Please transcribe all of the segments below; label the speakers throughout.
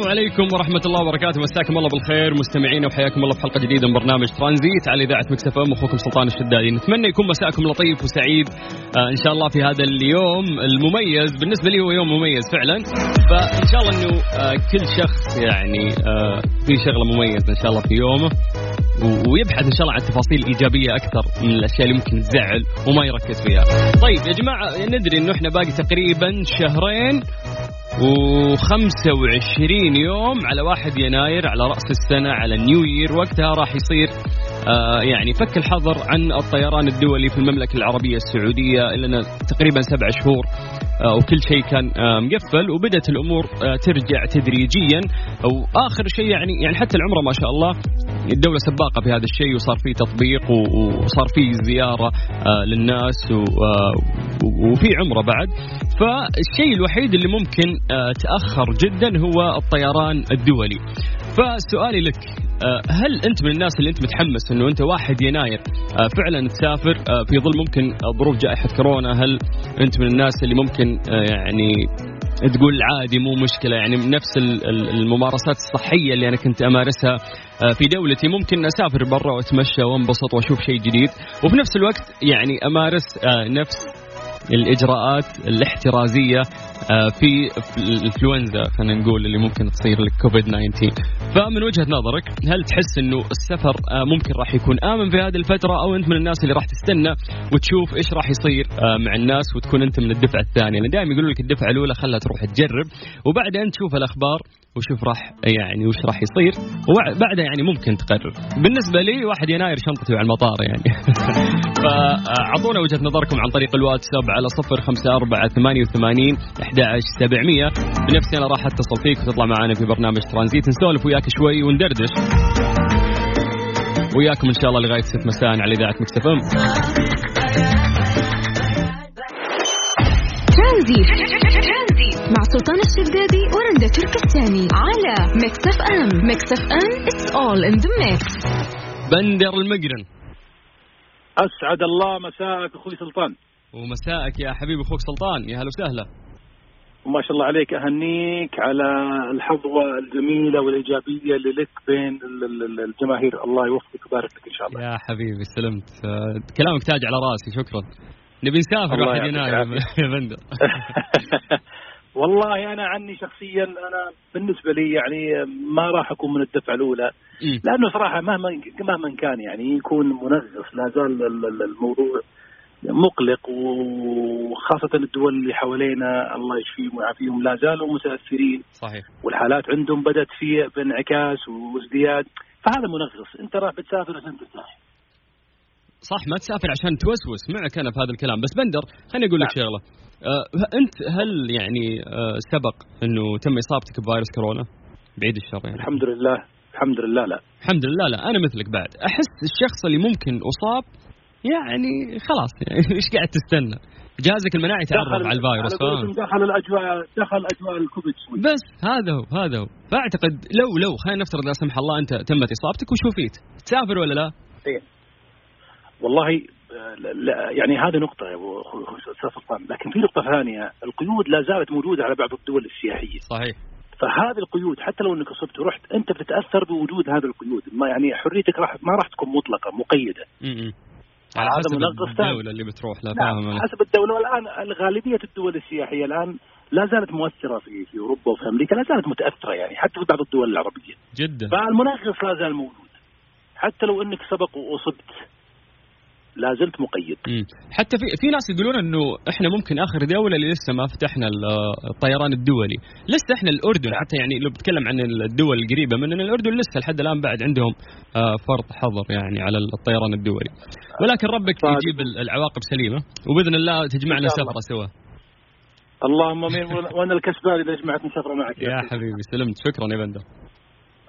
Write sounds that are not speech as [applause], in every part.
Speaker 1: السلام عليكم ورحمة الله وبركاته. مساكم الله بالخير. مستمعينا وحياكم الله في حلقة جديدة من برنامج ترانزيت على إذاعة مكسف أم. أخوكم سلطان الشدادي. نتمنى يكون مساكم لطيف وسعيد. آه إن شاء الله في هذا اليوم المميز. بالنسبة لي هو يوم مميز فعلا. فإن شاء الله أنه آه كل شخص يعني آه في شغلة مميزة إن شاء الله في يومه. ويبحث إن شاء الله عن تفاصيل إيجابية أكثر من الأشياء اللي ممكن تزعل وما يركز فيها. طيب يا جماعة ندري إنه إحنا باقي تقريبا شهرين. و25 يوم على 1 يناير على رأس السنة على نيو يير وقتها راح يصير آه يعني فك الحظر عن الطيران الدولي في المملكة العربية السعودية لنا تقريبا سبع شهور آه وكل شيء كان آه مقفل وبدأت الأمور آه ترجع تدريجيا وآخر شيء يعني يعني حتى العمرة ما شاء الله الدولة سباقة في هذا الشيء وصار في تطبيق وصار في زيارة للناس وفي عمرة بعد. فالشيء الوحيد اللي ممكن تأخر جدا هو الطيران الدولي. فسؤالي لك هل أنت من الناس اللي أنت متحمس إنه أنت واحد يناير فعلا تسافر في ظل ممكن ظروف جائحة كورونا؟ هل أنت من الناس اللي ممكن يعني تقول عادي مو مشكلة يعني نفس الممارسات الصحية اللي أنا كنت أمارسها في دولتي ممكن أسافر برا وأتمشى وأنبسط وأشوف شيء جديد. وفي نفس الوقت يعني أمارس نفس الإجراءات الاحترازية في الإنفلونزا خلينا نقول اللي ممكن تصير لك كوفيد 19 فمن وجهة نظرك هل تحس إنه السفر ممكن راح يكون آمن في هذه الفترة أو أنت من الناس اللي راح تستنى وتشوف إيش راح يصير مع الناس وتكون أنت من الدفعة الثانية؟ لأن دائما يقولوا لك الدفعة الأولى خلها تروح تجرب وبعدين تشوف الأخبار وشوف راح يعني وش راح يصير. وبعدها يعني ممكن تقرر. بالنسبة لي واحد يناير شنطتي على المطار يعني. [laughs] فأعطونا وجهة نظركم عن طريق الواتساب على صفر خمسة أربعة ثمانية وثمانين سبعمية. بنفسي أنا راح أتصل فيك وتطلع معنا في برنامج ترانزيت. نسولف وياك شوي وندردش. وياكم إن شاء الله لغاية ست مساء على إذاعة مكتفم
Speaker 2: ترانزيت. سلطان الشدادي ورندا تركستاني على Mix FM. Mix FM it's all in the mix
Speaker 1: بندر المقرن.
Speaker 3: أسعد الله مساءك أخوي سلطان.
Speaker 1: ومساءك يا حبيبي أخوك سلطان. يا هلا وسهلا.
Speaker 3: وما شاء الله عليك أهنيك على الحظوة الجميلة والإيجابية اللي لك بين الجماهير. الله يوفقك ويبارك لك إن شاء الله.
Speaker 1: يا حبيبي سلمت. كلامك تاج على راسي شكرا. نبي نسافر واحد يناير [laughs] يا بندر. [laughs]
Speaker 3: والله أنا عني شخصيا أنا بالنسبة لي يعني ما راح أكون من الدفعة الأولى. لأنه صراحة مهما مهما كان يعني يكون منغص لا زال الموضوع مقلق وخاصة الدول اللي حوالينا الله يشفيهم ويعافيهم لا زالوا متأثرين.
Speaker 1: صحيح.
Speaker 3: والحالات عندهم بدأت في بانعكاس وازدياد. فهذا منغص. أنت راح بتسافر عشان ترتاح
Speaker 1: صح ما تسافر عشان توسوس. معك أنا في هذا الكلام. بس بندر خليني أقول لك شغلة. آه أنت هل يعني آه سبق إنه تم إصابتك بفيروس كورونا؟ بعيد الشر يعني.
Speaker 3: الحمد لله الحمد لله لا.
Speaker 1: الحمد لله لا أنا مثلك بعد. أحس الشخص اللي ممكن أصاب يعني خلاص يعني [laughs] إيش قاعد تستنى؟ جهازك المناعي تعرف على الفيروس
Speaker 3: فاهم؟ دخل الاجواء دخل أجواء الكوفيد شوي.
Speaker 1: بس هذا هو هذا هو. فأعتقد لو لو خلينا نفترض لا سمح الله أنت تمت إصابتك وشوفيت تسافر ولا لا؟
Speaker 3: إيه. والله لا يعني هذه نقطة يا أبو أستاذ سلطان، لكن في نقطة ثانية، القيود لا زالت موجودة على بعض الدول السياحية.
Speaker 1: صحيح.
Speaker 3: فهذه القيود حتى لو إنك اصبت ورحت أنت بتتأثر بوجود هذه القيود، ما يعني حريتك راح ما راح تكون مطلقة مقيدة.
Speaker 1: امم على حسب الدولة اللي بتروح لها
Speaker 3: نعم
Speaker 1: فاهم
Speaker 3: حسب الدولة والآن غالبية الدول السياحية الآن لا زالت مؤثرة في في أوروبا وفي أمريكا لا زالت متأثرة يعني حتى في بعض الدول العربية.
Speaker 1: جدا.
Speaker 3: فالمنغص لا زال موجود. حتى لو إنك سبق واصبت لا زلت مقيد
Speaker 1: مم. حتى في في ناس يقولون إنه إحنا ممكن آخر دولة اللي لسه ما فتحنا الطيران الدولي، لسه إحنا الأردن حتى يعني لو بتكلم عن الدول القريبة مننا الأردن لسه لحد الآن بعد عندهم فرض حظر يعني على الطيران الدولي. ولكن ربك
Speaker 3: طيب.
Speaker 1: يجيب العواقب سليمة وبإذن الله تجمعنا سفرة سوا.
Speaker 3: اللهم آمين وأنا الكسبان إذا جمعتني سفره معك
Speaker 1: يا حبيبي سلمت شكرا يا بندر.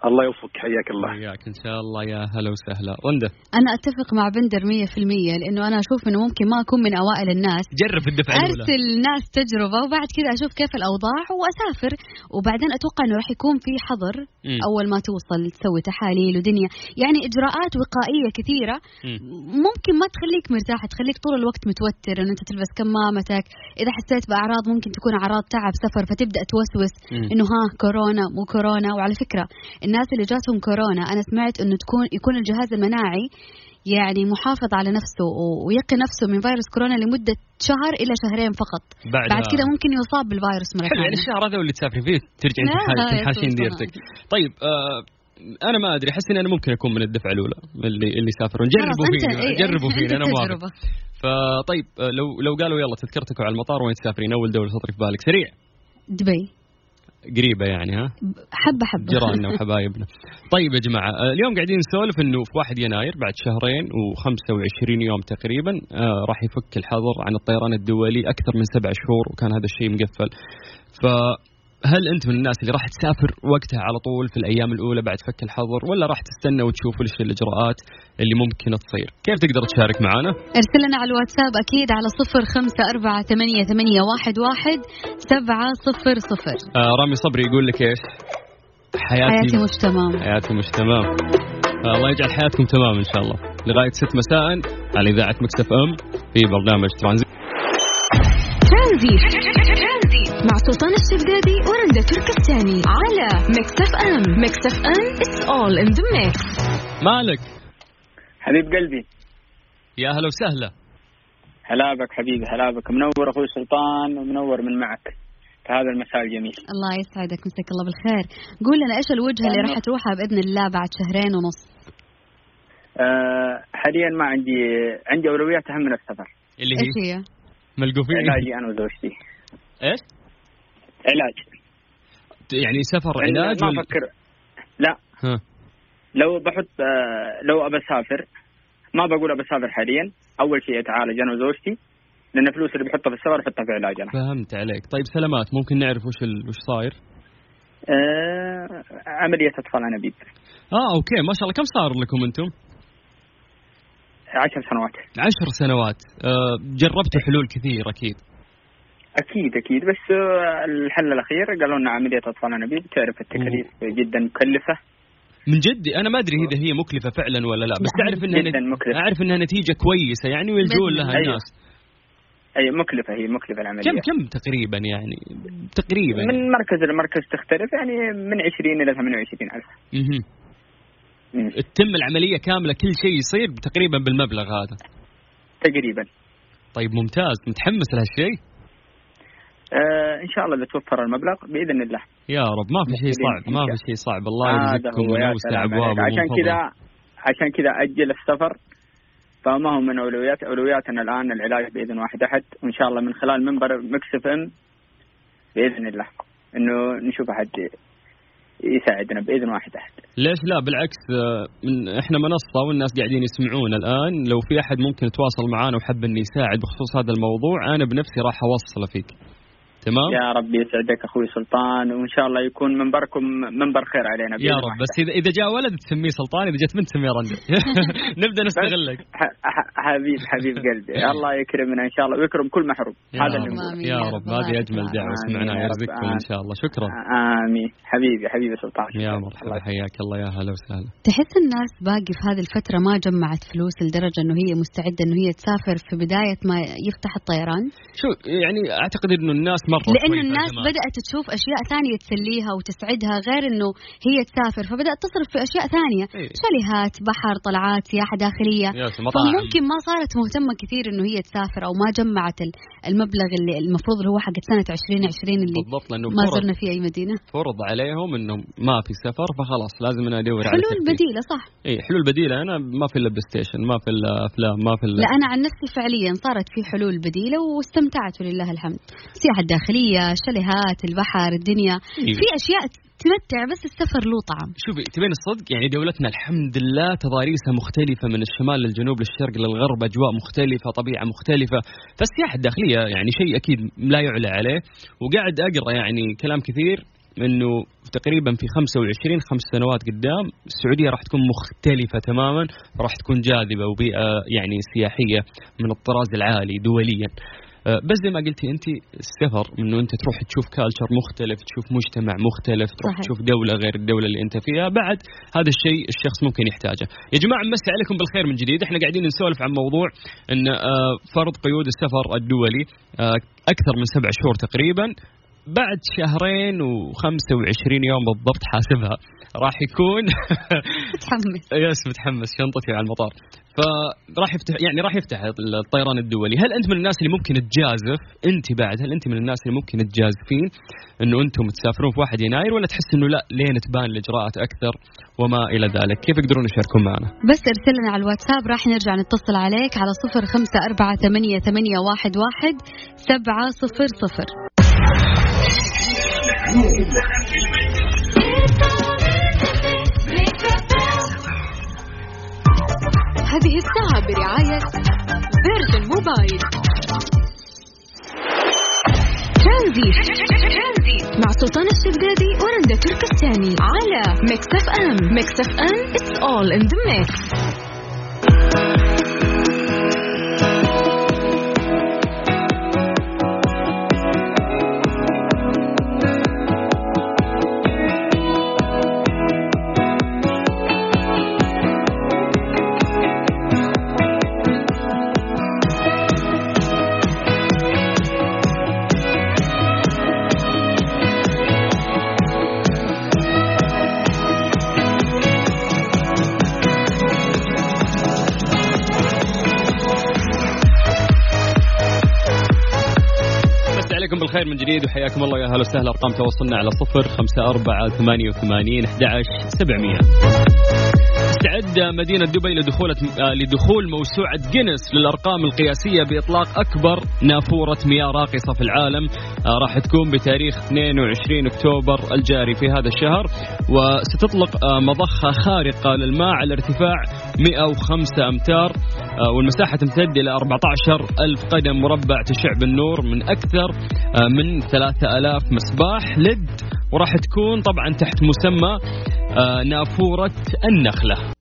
Speaker 3: الله يوفقك حياك الله.
Speaker 1: حياك إن شاء الله يا هلا وسهلا. رنده
Speaker 4: أنا أتفق مع بندر 100% لأنه أنا أشوف إنه ممكن ما أكون من أوائل الناس.
Speaker 1: جرب الدفعة الأولى.
Speaker 4: أرسل ناس تجربة وبعد كذا أشوف كيف الأوضاع وأسافر. وبعدين أتوقع إنه راح يكون في حظر مم. أول ما توصل تسوي تحاليل ودنيا. يعني إجراءات وقائية كثيرة. مم. ممكن ما تخليك مرتاح تخليك طول الوقت متوتر إن أنت تلبس كمامتك. إذا حسيت بأعراض ممكن تكون أعراض تعب سفر فتبدأ توسوس إنه ها كورونا مو كورونا. وعلى فكرة الناس اللي جاتهم كورونا أنا سمعت إنه تكون يكون الجهاز المناعي يعني محافظ على نفسه ويقي نفسه من فيروس كورونا لمدة شهر إلى شهرين فقط. بعد, بعد كذا ممكن يصاب بالفيروس
Speaker 1: مرة ثانية يعني الشهر هذا اللي تسافري فيه ترجعين تحاشين ديرتك. طيب آه أنا ما أدري أحس اني أنا ممكن أكون من الدفعة الأولى اللي اللي سافرون جربوا فيني إيه جربوا فيني أنا موافق. فطيب آه، لو لو قالوا يلا تذكرتك على المطار وين تسافرين أول دولة تطري في بالك. سريع.
Speaker 4: دبي.
Speaker 1: قريبة يعني ها؟
Speaker 4: حبة حبة.
Speaker 1: جيراننا وحبايبنا. طيب يا جماعة آه، اليوم قاعدين نسولف إنه في 1 يناير بعد شهرين و25 يوم تقريبا آه راح يفك الحظر عن الطيران الدولي أكثر من سبع شهور وكان هذا الشيء مقفل. ف هل أنت من الناس اللي راح تسافر وقتها على طول في الأيام الأولى بعد فك الحظر ولا راح تستنى وتشوف إيش الإجراءات اللي ممكن تصير؟ كيف تقدر تشارك معنا؟
Speaker 4: ارسل لنا على الواتساب أكيد على صفر خمسة أربعة ثمانية, ثمانية واحد, واحد سبعة صفر صفر
Speaker 1: آه رامي صبري يقول لك إيش؟
Speaker 4: حياتي, حياتي مش تمام
Speaker 1: حياتي مش تمام آه الله يجعل حياتكم تمام إن شاء الله لغاية 6 مساء على إذاعة مكسف أم في برنامج ترانزيت
Speaker 2: ترانزيت مع سلطان الشدادي ورندا تركستاني على Mix FM. Mix FM it's all in the mix
Speaker 1: مالك؟
Speaker 5: حبيب قلبي.
Speaker 1: يا هلا وسهلا.
Speaker 5: هلا بك حبيبي هلا بك منور أخوي سلطان ومنور من معك. في هذا المساء الجميل.
Speaker 4: الله يسعدك مساك الله بالخير. قول لنا إيش الوجهة اللي راح تروحها بإذن الله بعد شهرين ونص؟
Speaker 5: أه حاليا ما عندي عندي أولويات أهم من السفر.
Speaker 1: اللي هي؟
Speaker 4: إيش هي؟
Speaker 1: ملقوفين.
Speaker 5: علاجي أنا وزوجتي.
Speaker 1: إيش؟
Speaker 5: علاج.
Speaker 1: يعني سفر علاج
Speaker 5: ما أفكر. لا. ها. لو بحط آه، لو أبى أسافر ما بقول أبى أسافر حاليا. أول شيء أتعالج أنا وزوجتي لأن فلوس اللي بحطها في السفر أحطها في علاج أنا.
Speaker 1: فهمت عليك. طيب سلامات. ممكن نعرف وش ال... وش صاير؟
Speaker 5: آه عملية أطفال انابيب
Speaker 1: آه أوكي. ما شاء الله. كم صار لكم أنتم؟
Speaker 5: عشر سنوات.
Speaker 1: عشر سنوات. آه جربتوا حلول كثير أكيد.
Speaker 5: أكيد أكيد. بس الحل الأخير قالوا لنا عملية أطفال انابيب تعرف التكاليف جدا مكلفة.
Speaker 1: من جد؟ أنا ما أدري إذا هي مكلفة فعلا ولا لا بس تعرف إنها
Speaker 5: جدا مكلفة.
Speaker 1: أعرف إنها نتيجة كويسة يعني ويلجون لها أيوه. الناس.
Speaker 5: اي مكلفة هي مكلفة العملية.
Speaker 1: كم كم تقريبا يعني؟ تقريبا.
Speaker 5: من مركز لمركز تختلف يعني من 20 إلى 28 ألف.
Speaker 1: أها تتم العملية كاملة كل شيء يصير تقريبا بالمبلغ هذا.
Speaker 5: تقريبا.
Speaker 1: طيب ممتاز. متحمس لهالشيء؟
Speaker 5: آه إن شاء الله بتوفر المبلغ بإذن الله.
Speaker 1: يا رب ما في شيء صعب ما في شيء صعب. الله يرزقكم ويوسع ابواب
Speaker 5: عشان كذا عشان كذا أجل السفر فما هو من اولويات أولوياتنا الآن العلاج بإذن واحد أحد. وإن شاء الله من خلال منبر مكسف إم بإذن الله. إنه نشوف أحد يساعدنا بإذن واحد أحد.
Speaker 1: ليش لا؟ بالعكس آه، من إحنا منصة والناس قاعدين يسمعون الآن. لو في أحد ممكن يتواصل معنا وحب إنه يساعد بخصوص هذا الموضوع أنا بنفسي راح أوصله فيك. تمام؟
Speaker 5: يا رب يسعدك أخوي سلطان وإن شاء الله يكون منبركم منبر خير علينا
Speaker 1: يا رب بس اذا إذا جاء ولد تسميه سلطان إذا جت بنت تسميه رندا [laughs] نبدأ نستغلك.
Speaker 5: حبيب حبيب قلبي. [laughs] الله يكرمنا إن شاء الله ويكرم كل محروم
Speaker 1: هذا اللي يا رب هذه أجمل دعوة سمعناها يرزقكم إن شاء الله. شكرا.
Speaker 5: آمين. حبيبي حبيبي سلطان
Speaker 1: يا مرحبا حياك الله. يا هلا وسهلا.
Speaker 4: تحس الناس باقي في هذه الفترة ما جمعت فلوس لدرجة إنه هي مستعدة إنه هي تسافر في بداية ما يفتح الطيران؟
Speaker 1: شو يعني أعتقد إنه الناس مره
Speaker 4: لأنه الناس بدأت تشوف أشياء ثانية تسليها وتسعدها غير إنه هي تسافر فبدأت تصرف في أشياء ثانية. إيه؟ شاليهات بحر طلعات سياحة داخلية. فممكن ما صارت مهتمة كثير إنه هي تسافر أو ما جمعت المبلغ اللي المفروض اللي هو حق سنة 2020 اللي بالضبط لأنه ما زرنا في أي مدينة.
Speaker 1: فرض عليهم إنه ما في سفر فخلاص لازم أنا أدور
Speaker 4: على حلول بديلة صح.
Speaker 1: اي حلول بديلة. أنا ما في الا ستيشن ما في الا افلام ما في
Speaker 4: لا أنا عن نفسي فعليا صارت في حلول بديلة واستمتعت ولله الحمد. السياحه الداخلية الشاليهات البحر الدنيا. إيه. في أشياء تمتع بس السفر له طعم.
Speaker 1: شوفي تبين الصدق؟ يعني دولتنا الحمد لله تضاريسها مختلفة من الشمال للجنوب للشرق للغرب أجواء مختلفة طبيعة مختلفة. فالسياحة الداخلية يعني شيء أكيد لا يعلى عليه. وقاعد أقرأ يعني كلام كثير إنه تقريبا في 25 خمس سنوات قدام السعودية راح تكون مختلفة تماما راح تكون جاذبة وبيئة يعني سياحية من الطراز العالي دوليا. بس زي ما قلتي أنت السفر انه انت تروح تشوف كالتشر مختلف تشوف مجتمع مختلف تروح صحيح. تشوف دولة غير الدولة اللي أنت فيها. بعد هذا الشيء الشخص ممكن يحتاجه. يا جماعة نمسي عليكم بالخير من جديد. إحنا قاعدين نسولف عن موضوع إن آه، فرض قيود السفر الدولي أكثر من سبع شهور تقريبا. بعد شهرين و25 يوم بالضبط حاسبها راح يكون [laughs]
Speaker 4: متحمس.
Speaker 1: يس متحمس شنطتي على المطار. فراح يفتح يعني راح يفتح الطيران الدولي. هل أنت من الناس اللي ممكن تجازف؟ أنت بعد هل أنت من الناس اللي ممكن تجازفين؟ إنه أنتم تسافرون في 1 يناير ولا تحس إنه لا لين تبان الإجراءات أكثر وما إلى ذلك؟ كيف يقدرون يشاركون معنا؟
Speaker 4: بس ارسل لنا على الواتساب راح نرجع نتصل عليك على 0548811700 هي إلا
Speaker 2: هذه الساعة برعاية فيرجن موبايل. ترانزيت. مع سلطان الشدادي ورندا تركستاني على Mix FM. Mix FM it's all in the mix
Speaker 1: بالخير من جديد وحياكم الله يا أهلا وسهلا. أرقام تواصلنا على صفر خمسة أربعة ثمانية وثمانين أحد سبعمية. تستعد مدينة دبي لدخول آه، لدخول موسوعة جينيس للأرقام القياسية بإطلاق أكبر نافورة مياه راقصة في العالم. آه، راح تكون بتاريخ 22 أكتوبر الجاري في هذا الشهر وستطلق آه، مضخة خارقة للماء على ارتفاع 105 أمتار. والمساحة تمتد إلى 14 ألف قدم مربع تشع بالنور من أكثر من 3000 مصباح LED. وراح تكون طبعا تحت مسمى نافورة النخلة.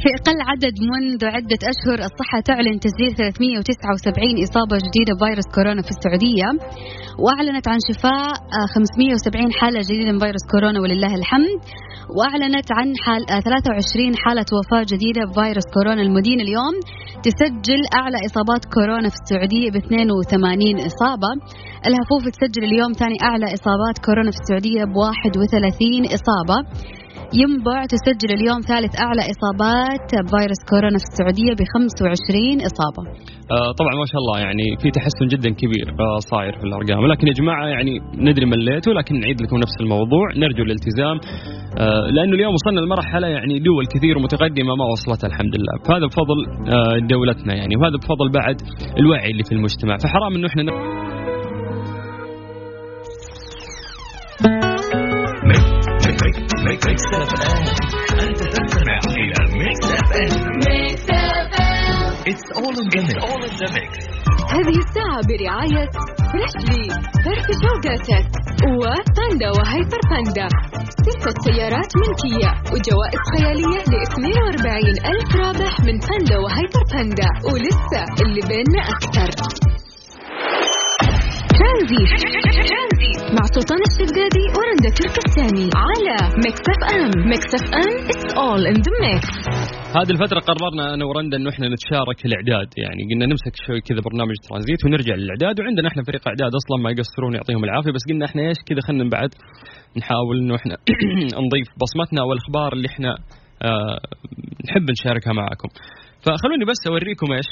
Speaker 4: في أقل عدد منذ عدة أشهر الصحة تعلن تسجيل 379 إصابة جديدة بفيروس كورونا في السعودية وأعلنت عن شفاء 570 آه، حالة جديدة من فيروس كورونا ولله الحمد وأعلنت عن حال 23 آه، حالة وفاة جديدة بفيروس كورونا المدينة اليوم تسجل أعلى إصابات كورونا في السعودية ب 82 إصابة. الهفوف تسجل اليوم ثاني أعلى إصابات كورونا في السعودية ب 31 إصابة. ينبع تسجل اليوم ثالث أعلى إصابات فيروس كورونا في السعودية ب 25 إصابة.
Speaker 1: آه طبعا ما شاء الله يعني في تحسن جدا كبير آه صاير في الأرقام. ولكن يا جماعة يعني ندري مليتوا لكن نعيد لكم نفس الموضوع. نرجو الالتزام آه لأنه اليوم وصلنا لمرحلة يعني دول كثير ومتقدمة ما وصلت الحمد لله. فهذا بفضل آه دولتنا يعني وهذا بفضل بعد الوعي اللي في المجتمع. فحرام إنه إحنا Mix FM انت تستمع إلى Mix FM Mix FM it's all in the mix
Speaker 2: هذه الساعة برعاية Freshly فرفش أوقاتك و Panda و Hyper Panda. ستة سيارات ملكية وجوائز خيالية ل 42 ألف رابح من Panda و Hyper Panda. ولسه اللي بيننا أكثر. ترانزيت مع سلطان الشدادي ورندا تركستاني على Mix FM Mix FM it's all in the mix
Speaker 1: هذه الفترة قررنا أنا ورندا إنه إحنا نتشارك الإعداد. يعني قلنا نمسك شوي كذا برنامج ترانزيت ونرجع للإعداد. وعندنا إحنا فريق إعداد أصلا ما يقصرون يعطيهم العافية بس قلنا إحنا إيش كذا خلينا بعد نحاول إنه إحنا [clears throat] نضيف بصمتنا والأخبار اللي إحنا آه نحب نشاركها معكم فخلوني بس أوريكم إيش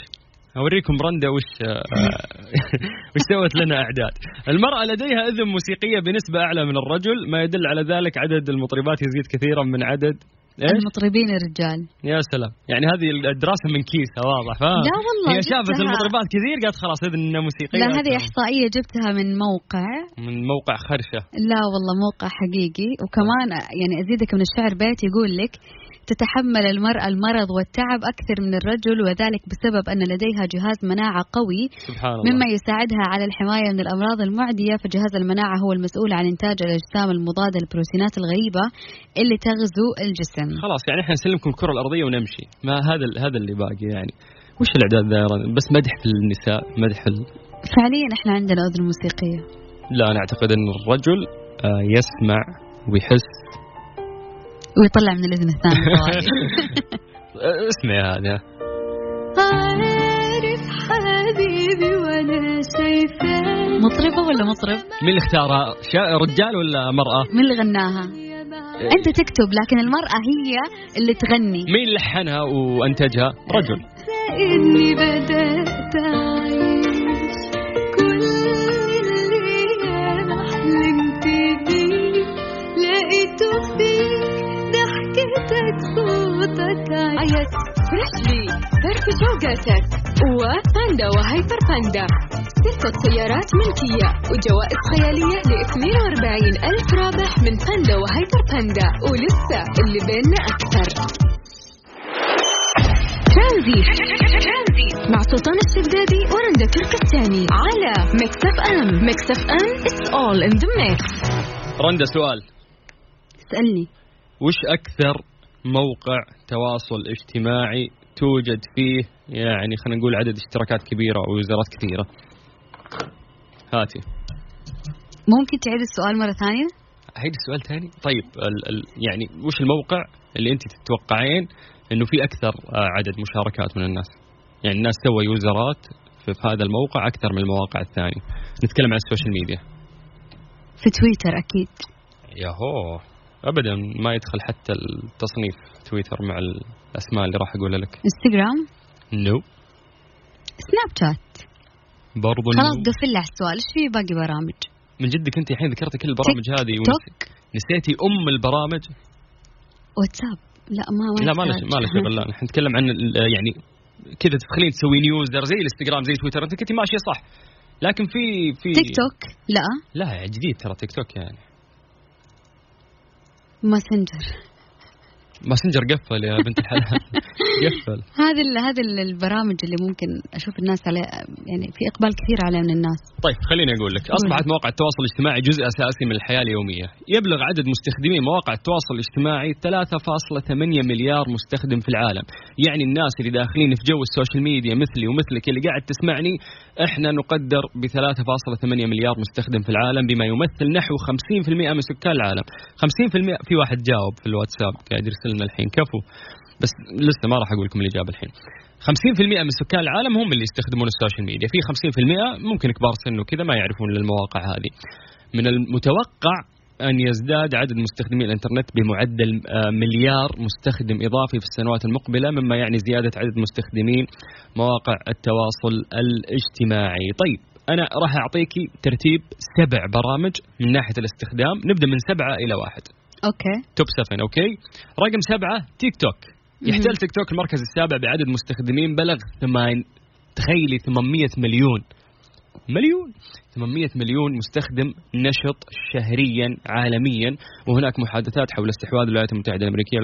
Speaker 1: أوريكم رندا وش [laughs] وش سوت لنا إعداد. المرأة لديها إذن موسيقية بنسبة أعلى من الرجل، ما يدل على ذلك عدد المطربات يزيد كثيرا من عدد
Speaker 4: المطربين الرجال
Speaker 1: يا سلام. يعني هذه الدراسة من كيسها واضح فاهم
Speaker 4: لا والله
Speaker 1: هي شافت المطربات كثير قالت خلاص إذن موسيقية
Speaker 4: لا هذه إحصائية جبتها من موقع.
Speaker 1: من موقع خرشة.
Speaker 4: لا والله موقع حقيقي. وكمان يعني أزيدك من الشعر بيت يقول لك تتحمل المرأة المرض والتعب أكثر من الرجل وذلك بسبب أن لديها جهاز مناعة قوي
Speaker 1: سبحان الله.
Speaker 4: مما يساعدها على الحماية من الأمراض المعدية. فجهاز المناعة هو المسؤول عن إنتاج الأجسام المضادة للبروتينات الغريبة اللي تغزو الجسم.
Speaker 1: خلاص يعني إحنا نسلمكم الكرة الأرضية ونمشي. ما هذا هذا اللي باقي يعني. وش الإعداد ذا بس مدح في النساء مدح ال...
Speaker 4: فعليا إحنا عندنا أذن موسيقية.
Speaker 1: لا أنا أعتقد أن الرجل آه، يسمع ويحس.
Speaker 4: ويطلع من الإذن الثاني [laughs]
Speaker 1: اسمعي هذا
Speaker 4: عارف حبيبي وأنا شايفه مطربة ولا مطرب؟
Speaker 1: مين اللي اختارها؟ رجال ولا مرأة؟
Speaker 4: مين اللي غناها؟ أنت تكتب لكن المرأة هي اللي تغني
Speaker 1: مين لحنها وأنتجها؟ رجل
Speaker 4: إني بدأت عيت Freshly
Speaker 2: فرفش أوقاتك. و Panda و Hyper Panda. ستة سيارات ملكية. وجوائز خيالية ل 42 ألف رابح من Panda و Hyper Panda. ولسه اللي بيننا أكثر. ترانزيت. مع سلطان الشدادي ورندا تركستاني على Mix FM. Mix FM it's all in the mix.
Speaker 1: رندا سؤال.
Speaker 4: اسألني.
Speaker 1: وش أكثر موقع تواصل اجتماعي توجد فيه يعني خلينا نقول عدد اشتراكات كبيرة أو يوزرات كثيرة. هاتي.
Speaker 4: ممكن تعيد السؤال مرة ثانية؟
Speaker 1: أعيد السؤال ثاني؟ طيب ال ال يعني وش الموقع اللي أنت تتوقعين أنه في أكثر آه، عدد مشاركات من الناس؟ يعني الناس سوى يوزرات في هذا الموقع أكثر من المواقع الثانية. نتكلم عن ال social media.
Speaker 4: في تويتر أكيد.
Speaker 1: ياهو. ابدا ما يدخل حتى التصنيف تويتر مع الأسماء اللي راح أقولها لك.
Speaker 4: إنستغرام؟
Speaker 1: no no.
Speaker 4: سناب شات؟
Speaker 1: برضو
Speaker 4: خلاص قفل لي السؤال إيش في باقي برامج؟
Speaker 1: من جدك أنت الحين ذكرتي كل البرامج هذه
Speaker 4: توك؟
Speaker 1: نسيتي أم البرامج؟
Speaker 4: واتساب؟ لا ما ما
Speaker 1: لا ما له ما له شغل لا. نحن نتكلم عن يعني كذا تدخلين تسوين user زي الإنستغرام زي تويتر. أنت كنتي ماشية صح. لكن في في
Speaker 4: تيك توك؟ لا.
Speaker 1: لا جديد ترى تيك توك يعني.
Speaker 4: ماسنجر
Speaker 1: ماسنجر قفل يا بنت الحلال. [laughs] قفل.
Speaker 4: هذه هذه البرامج اللي ممكن أشوف الناس عليه يعني في إقبال كثير عليه من الناس.
Speaker 1: طيب خليني أقول لك أصبحت مواقع التواصل الاجتماعي جزء أساسي من الحياة اليومية. يبلغ عدد مستخدمي مواقع التواصل الاجتماعي 3.8 مليار مستخدم في العالم. يعني الناس اللي داخلين في جو ال social media مثلي ومثلك اللي قاعد تسمعني إحنا نقدر ب 3.8 مليار مستخدم في العالم بما يمثل نحو 50% من سكان العالم. 50% في واحد جاوب في الواتساب قاعد يرسل لنا الحين. كفو. بس لسه ما راح أقول لكم الإجابة الحين. 50% من سكان العالم هم اللي يستخدمون ال social media. في 50% ممكن كبار سن وكذا ما يعرفون المواقع هذه. من المتوقع أن يزداد عدد مستخدمي الإنترنت بمعدل آه، مليار مستخدم إضافي في السنوات المقبلة مما يعني زيادة عدد مستخدمين مواقع التواصل الاجتماعي. طيب أنا راح أعطيكي ترتيب سبع برامج من ناحية الاستخدام. نبدأ من سبعة إلى واحد.
Speaker 4: OK.
Speaker 1: top 7 OK؟ رقم سبعة تيك توك. يحتل تيك توك المركز السابع بعدد مستخدمين بلغ ثمان تخيلي 800 مليون. مليون. 800 مليون مستخدم نشط شهريا عالميا. وهناك محادثات حول استحواذ الولايات المتحدة الأمريكية.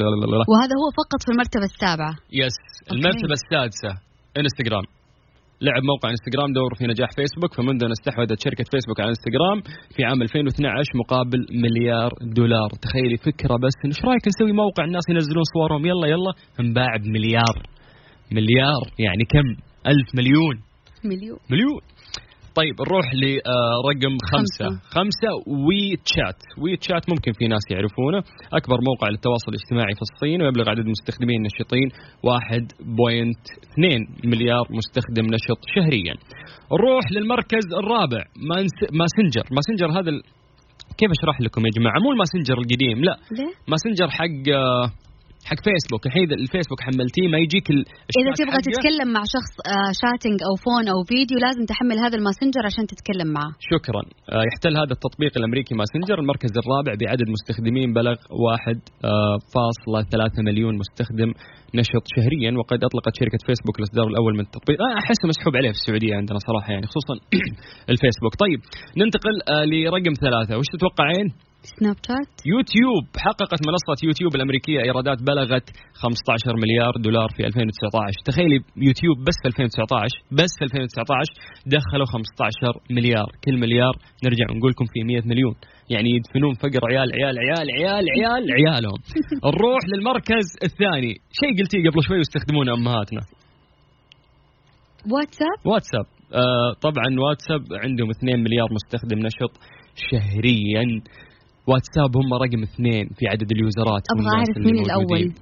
Speaker 4: وهذا هو فقط في المرتبة السابعة.
Speaker 1: yes المرتبة السادسة انستغرام لعب موقع انستغرام دور في نجاح فيسبوك فمنذ أن استحوذت شركة فيسبوك على انستغرام في عام 2012 مقابل مليار دولار. تخيلي فكرة بس إيش رأيك نسوي موقع الناس ينزلون صورهم؟ يلا يلا. انباع بمليار مليار يعني كم؟ ألف مليون.
Speaker 4: مليون.
Speaker 1: مليون. طيب نروح لرقم خمسة.
Speaker 4: خمسة.
Speaker 1: خمسة وي تشات وي تشات ممكن في ناس يعرفونه. أكبر موقع للتواصل الاجتماعي في الصين ويبلغ عدد المستخدمين النشطين 1.2 مليار مستخدم نشط شهريا. نروح للمركز الرابع ماسنجر. ماسنجر هذا ال... كيف أشرح لكم يا جماعة؟ مو الماسنجر القديم لا.
Speaker 4: ليه؟
Speaker 1: ماسنجر حق آه، حق فيسبوك الحين الفيسبوك حملتيه ما يجيك
Speaker 4: إذا تبغى تتكلم مع شخص آه chatting أو phone أو فيديو لازم تحمل هذا الماسنجر عشان تتكلم معه.
Speaker 1: شكرا. آه يحتل هذا التطبيق الأمريكي ماسنجر. المركز الرابع بعدد مستخدمين بلغ 1.3 آه مليون مستخدم نشط شهريا وقد أطلقت شركة فيسبوك الإصدار الأول من التطبيق. أحس مسحوب عليه في السعودية عندنا صراحة يعني خصوصا [coughs] الفيسبوك. طيب ننتقل لرقم ثلاثة. وش تتوقعين؟
Speaker 4: سناب شات؟
Speaker 1: يوتيوب حققت منصة يوتيوب الأمريكية إيرادات بلغت 15 مليار دولار في 2019 تخيلي يوتيوب بس في 2019 بس في 2019 دخلوا 15 مليار. كل مليار نرجع نقول لكم في 100 مليون. يعني يدفنون فقر عيال عيال عيال عيال عيال عيالهم. [laughs] نروح للمركز الثاني. شيء قلتيه قبل شوي واستخدمونه أمهاتنا.
Speaker 4: واتساب؟
Speaker 1: واتساب. آه طبعا واتساب عندهم 2 مليار مستخدم نشط شهريا. واتساب هم رقم اثنين في عدد اليوزرات
Speaker 4: أبغى أعرف مين الأول.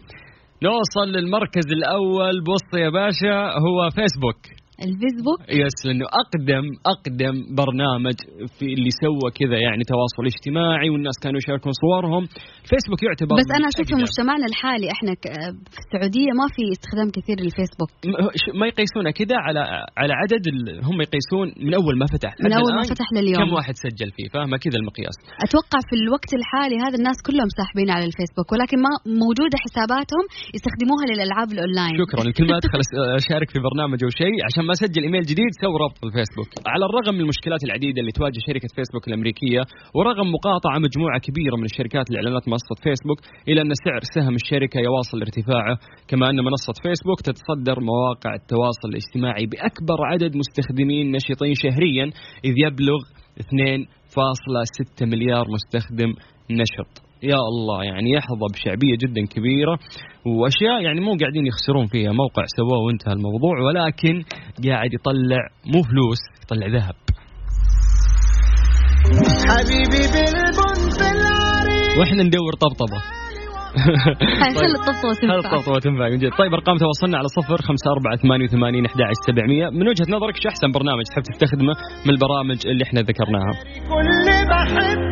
Speaker 1: نوصل للمركز الأول. بص يا باشا هو فيسبوك
Speaker 4: الفيسبوك.
Speaker 1: يس لأنه أقدم أقدم برنامج في اللي سوى كذا يعني تواصل اجتماعي والناس كانوا يشاركون صورهم. فيسبوك يعتبر
Speaker 4: بس أنا أشوف في مجتمعنا الحالي إحنا في السعودية ما في استخدام كثير للفيسبوك.
Speaker 1: ما يقيسونها كذا على على عدد هم يقيسون من أول ما فتح.
Speaker 4: من أول ما فتح لليوم.
Speaker 1: كم واحد سجل فيه؟ فاهمة؟ كذا المقياس.
Speaker 4: أتوقع في الوقت الحالي هذا الناس كلهم ساحبين على الفيسبوك ولكن ما موجودة حساباتهم يستخدموها للألعاب الأونلاين.
Speaker 1: شكرا. كل ما [laughs] ادخل أشارك في برنامج أو شيء عشان ما أسجل إيميل جديد سووا ربط الفيسبوك على الرغم من المشكلات العديدة اللي تواجه شركة فيسبوك الأمريكية ورغم مقاطعة مجموعة كبيرة من الشركات لإعلانات منصة فيسبوك الا أن سعر سهم الشركة يواصل ارتفاعه كما أن منصة فيسبوك تتصدر مواقع التواصل الاجتماعي بأكبر عدد مستخدمين نشطين شهريا إذ يبلغ 2.6 مليار مستخدم نشط. يا الله يعني يحظى بشعبية جدا كبيرة وأشياء يعني مو قاعدين يخسرون فيها. موقع سواه وانتهى الموضوع ولكن قاعد يطلع مو فلوس يطلع ذهب. حبيبي وإحنا ندور طبطبة.
Speaker 4: خلي الطبطبة تنفع.
Speaker 1: الطبطبة تنفع. من جد. طيب أرقام تواصلنا على صفر خمسة أربعة ثمانية وثمانين أحد سبعمية. من وجهة نظرك شو أحسن برنامج تحب تستخدمه من البرامج اللي إحنا ذكرناها؟ كل بحب